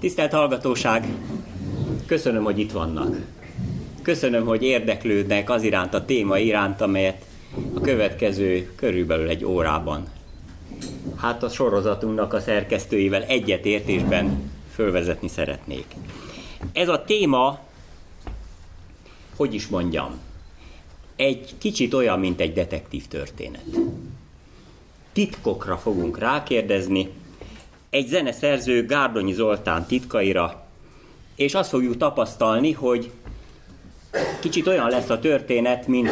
Tisztelt hallgatóság, köszönöm, hogy itt vannak. Köszönöm, hogy érdeklődnek az iránt a téma iránt, amelyet a következő körülbelül egy órában. Hát a sorozatunknak a szerkesztőivel egyetértésben fölvezetni szeretnék. Ez a téma, hogy is mondjam, egy kicsit olyan, mint egy detektív történet. Titkokra fogunk rákérdezni, egy zeneszerző Gárdonyi Zoltán titkaira, és azt fogjuk tapasztalni, hogy kicsit olyan lesz a történet, mint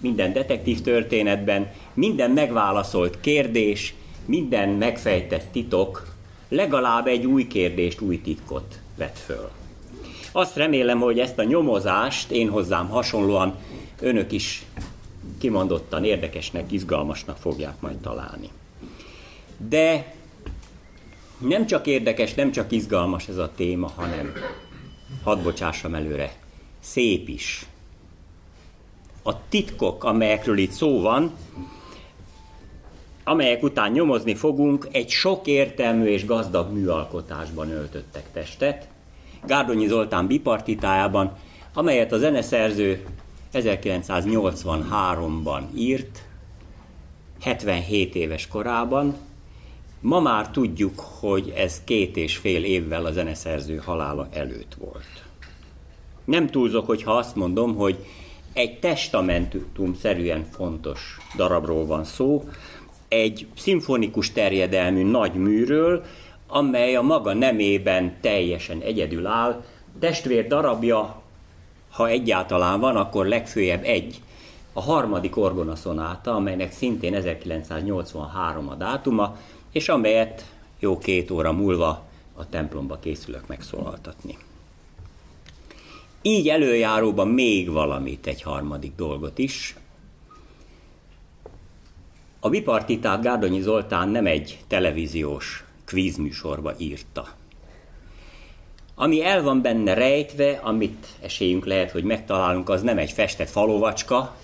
minden detektív történetben, minden megválaszolt kérdés, minden megfejtett titok legalább egy új kérdést, új titkot vet föl. Azt remélem, hogy ezt a nyomozást én hozzám hasonlóan önök is kimondottan érdekesnek, izgalmasnak fogják majd találni. De nem csak érdekes, nem csak izgalmas ez a téma, hanem hadd bocsássam előre, szép is. A titkok, amelyekről itt szó van, amelyek után nyomozni fogunk, egy sok értelmű és gazdag műalkotásban öltöttek testet, Gárdonyi Zoltán bipartitájában, amelyet a zeneszerző 1983-ban írt, 77 éves korában, Ma már tudjuk, hogy ez két és fél évvel a zeneszerző halála előtt volt. Nem túlzok, hogyha azt mondom, hogy egy testamentum-szerűen fontos darabról van szó, egy szimfonikus terjedelmű nagy műről, amely a maga nemében teljesen egyedül áll. Testvér darabja, ha egyáltalán van, akkor legfőjebb egy, a harmadik orgonaszonáta, amelynek szintén 1983 a dátuma, és amelyet jó két óra múlva a templomba készülök megszólaltatni. Így előjáróban még valamit, egy harmadik dolgot is. A bipartitát Gárdonyi Zoltán nem egy televíziós kvízműsorba írta. Ami el van benne rejtve, amit esélyünk lehet, hogy megtalálunk, az nem egy festett falovacska,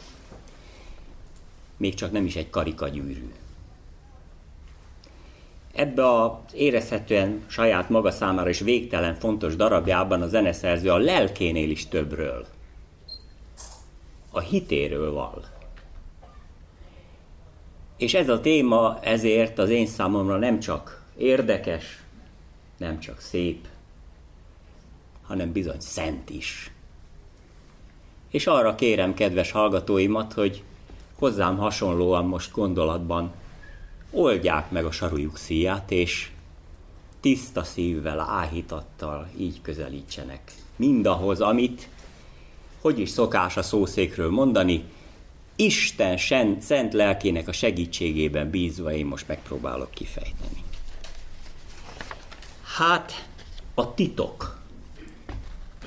még csak nem is egy karikagyűrű ebbe az érezhetően saját maga számára is végtelen fontos darabjában a zeneszerző a lelkénél is többről, a hitéről val. És ez a téma ezért az én számomra nem csak érdekes, nem csak szép, hanem bizony szent is. És arra kérem kedves hallgatóimat, hogy hozzám hasonlóan most gondolatban oldják meg a sarujuk szíját, és tiszta szívvel, áhítattal így közelítsenek mindahhoz, amit, hogy is szokás a szószékről mondani, Isten sen, szent lelkének a segítségében bízva én most megpróbálok kifejteni. Hát a titok,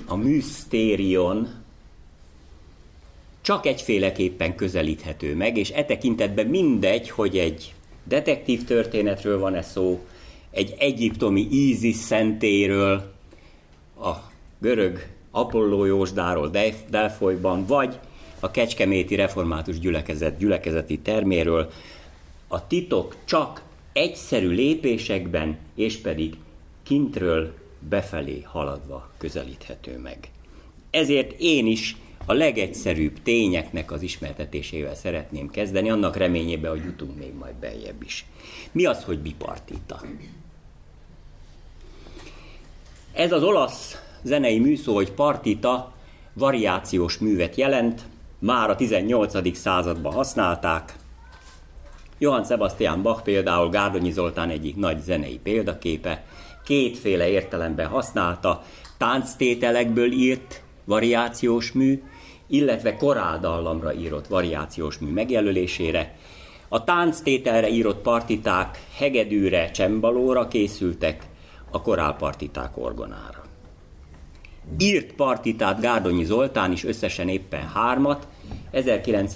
a műsztérion csak egyféleképpen közelíthető meg, és e tekintetben mindegy, hogy egy detektív történetről van-e szó, egy egyiptomi Ízis szentéről, a görög Apolló Jósdáról Delfolyban, vagy a Kecskeméti Református gyülekezet gyülekezeti terméről, a titok csak egyszerű lépésekben, és pedig kintről befelé haladva közelíthető meg. Ezért én is a legegyszerűbb tényeknek az ismertetésével szeretném kezdeni, annak reményében, hogy jutunk még majd beljebb is. Mi az, hogy bipartita? Ez az olasz zenei műszó, hogy partita variációs művet jelent, már a 18. században használták. Johann Sebastian Bach például Gárdonyi Zoltán egyik nagy zenei példaképe, kétféle értelemben használta, tánctételekből írt variációs mű, illetve koráldallamra írott variációs mű megjelölésére. A tánctételre írott partiták hegedűre, csembalóra készültek, a korálpartiták orgonára. Írt partitát Gárdonyi Zoltán is összesen éppen hármat, 1900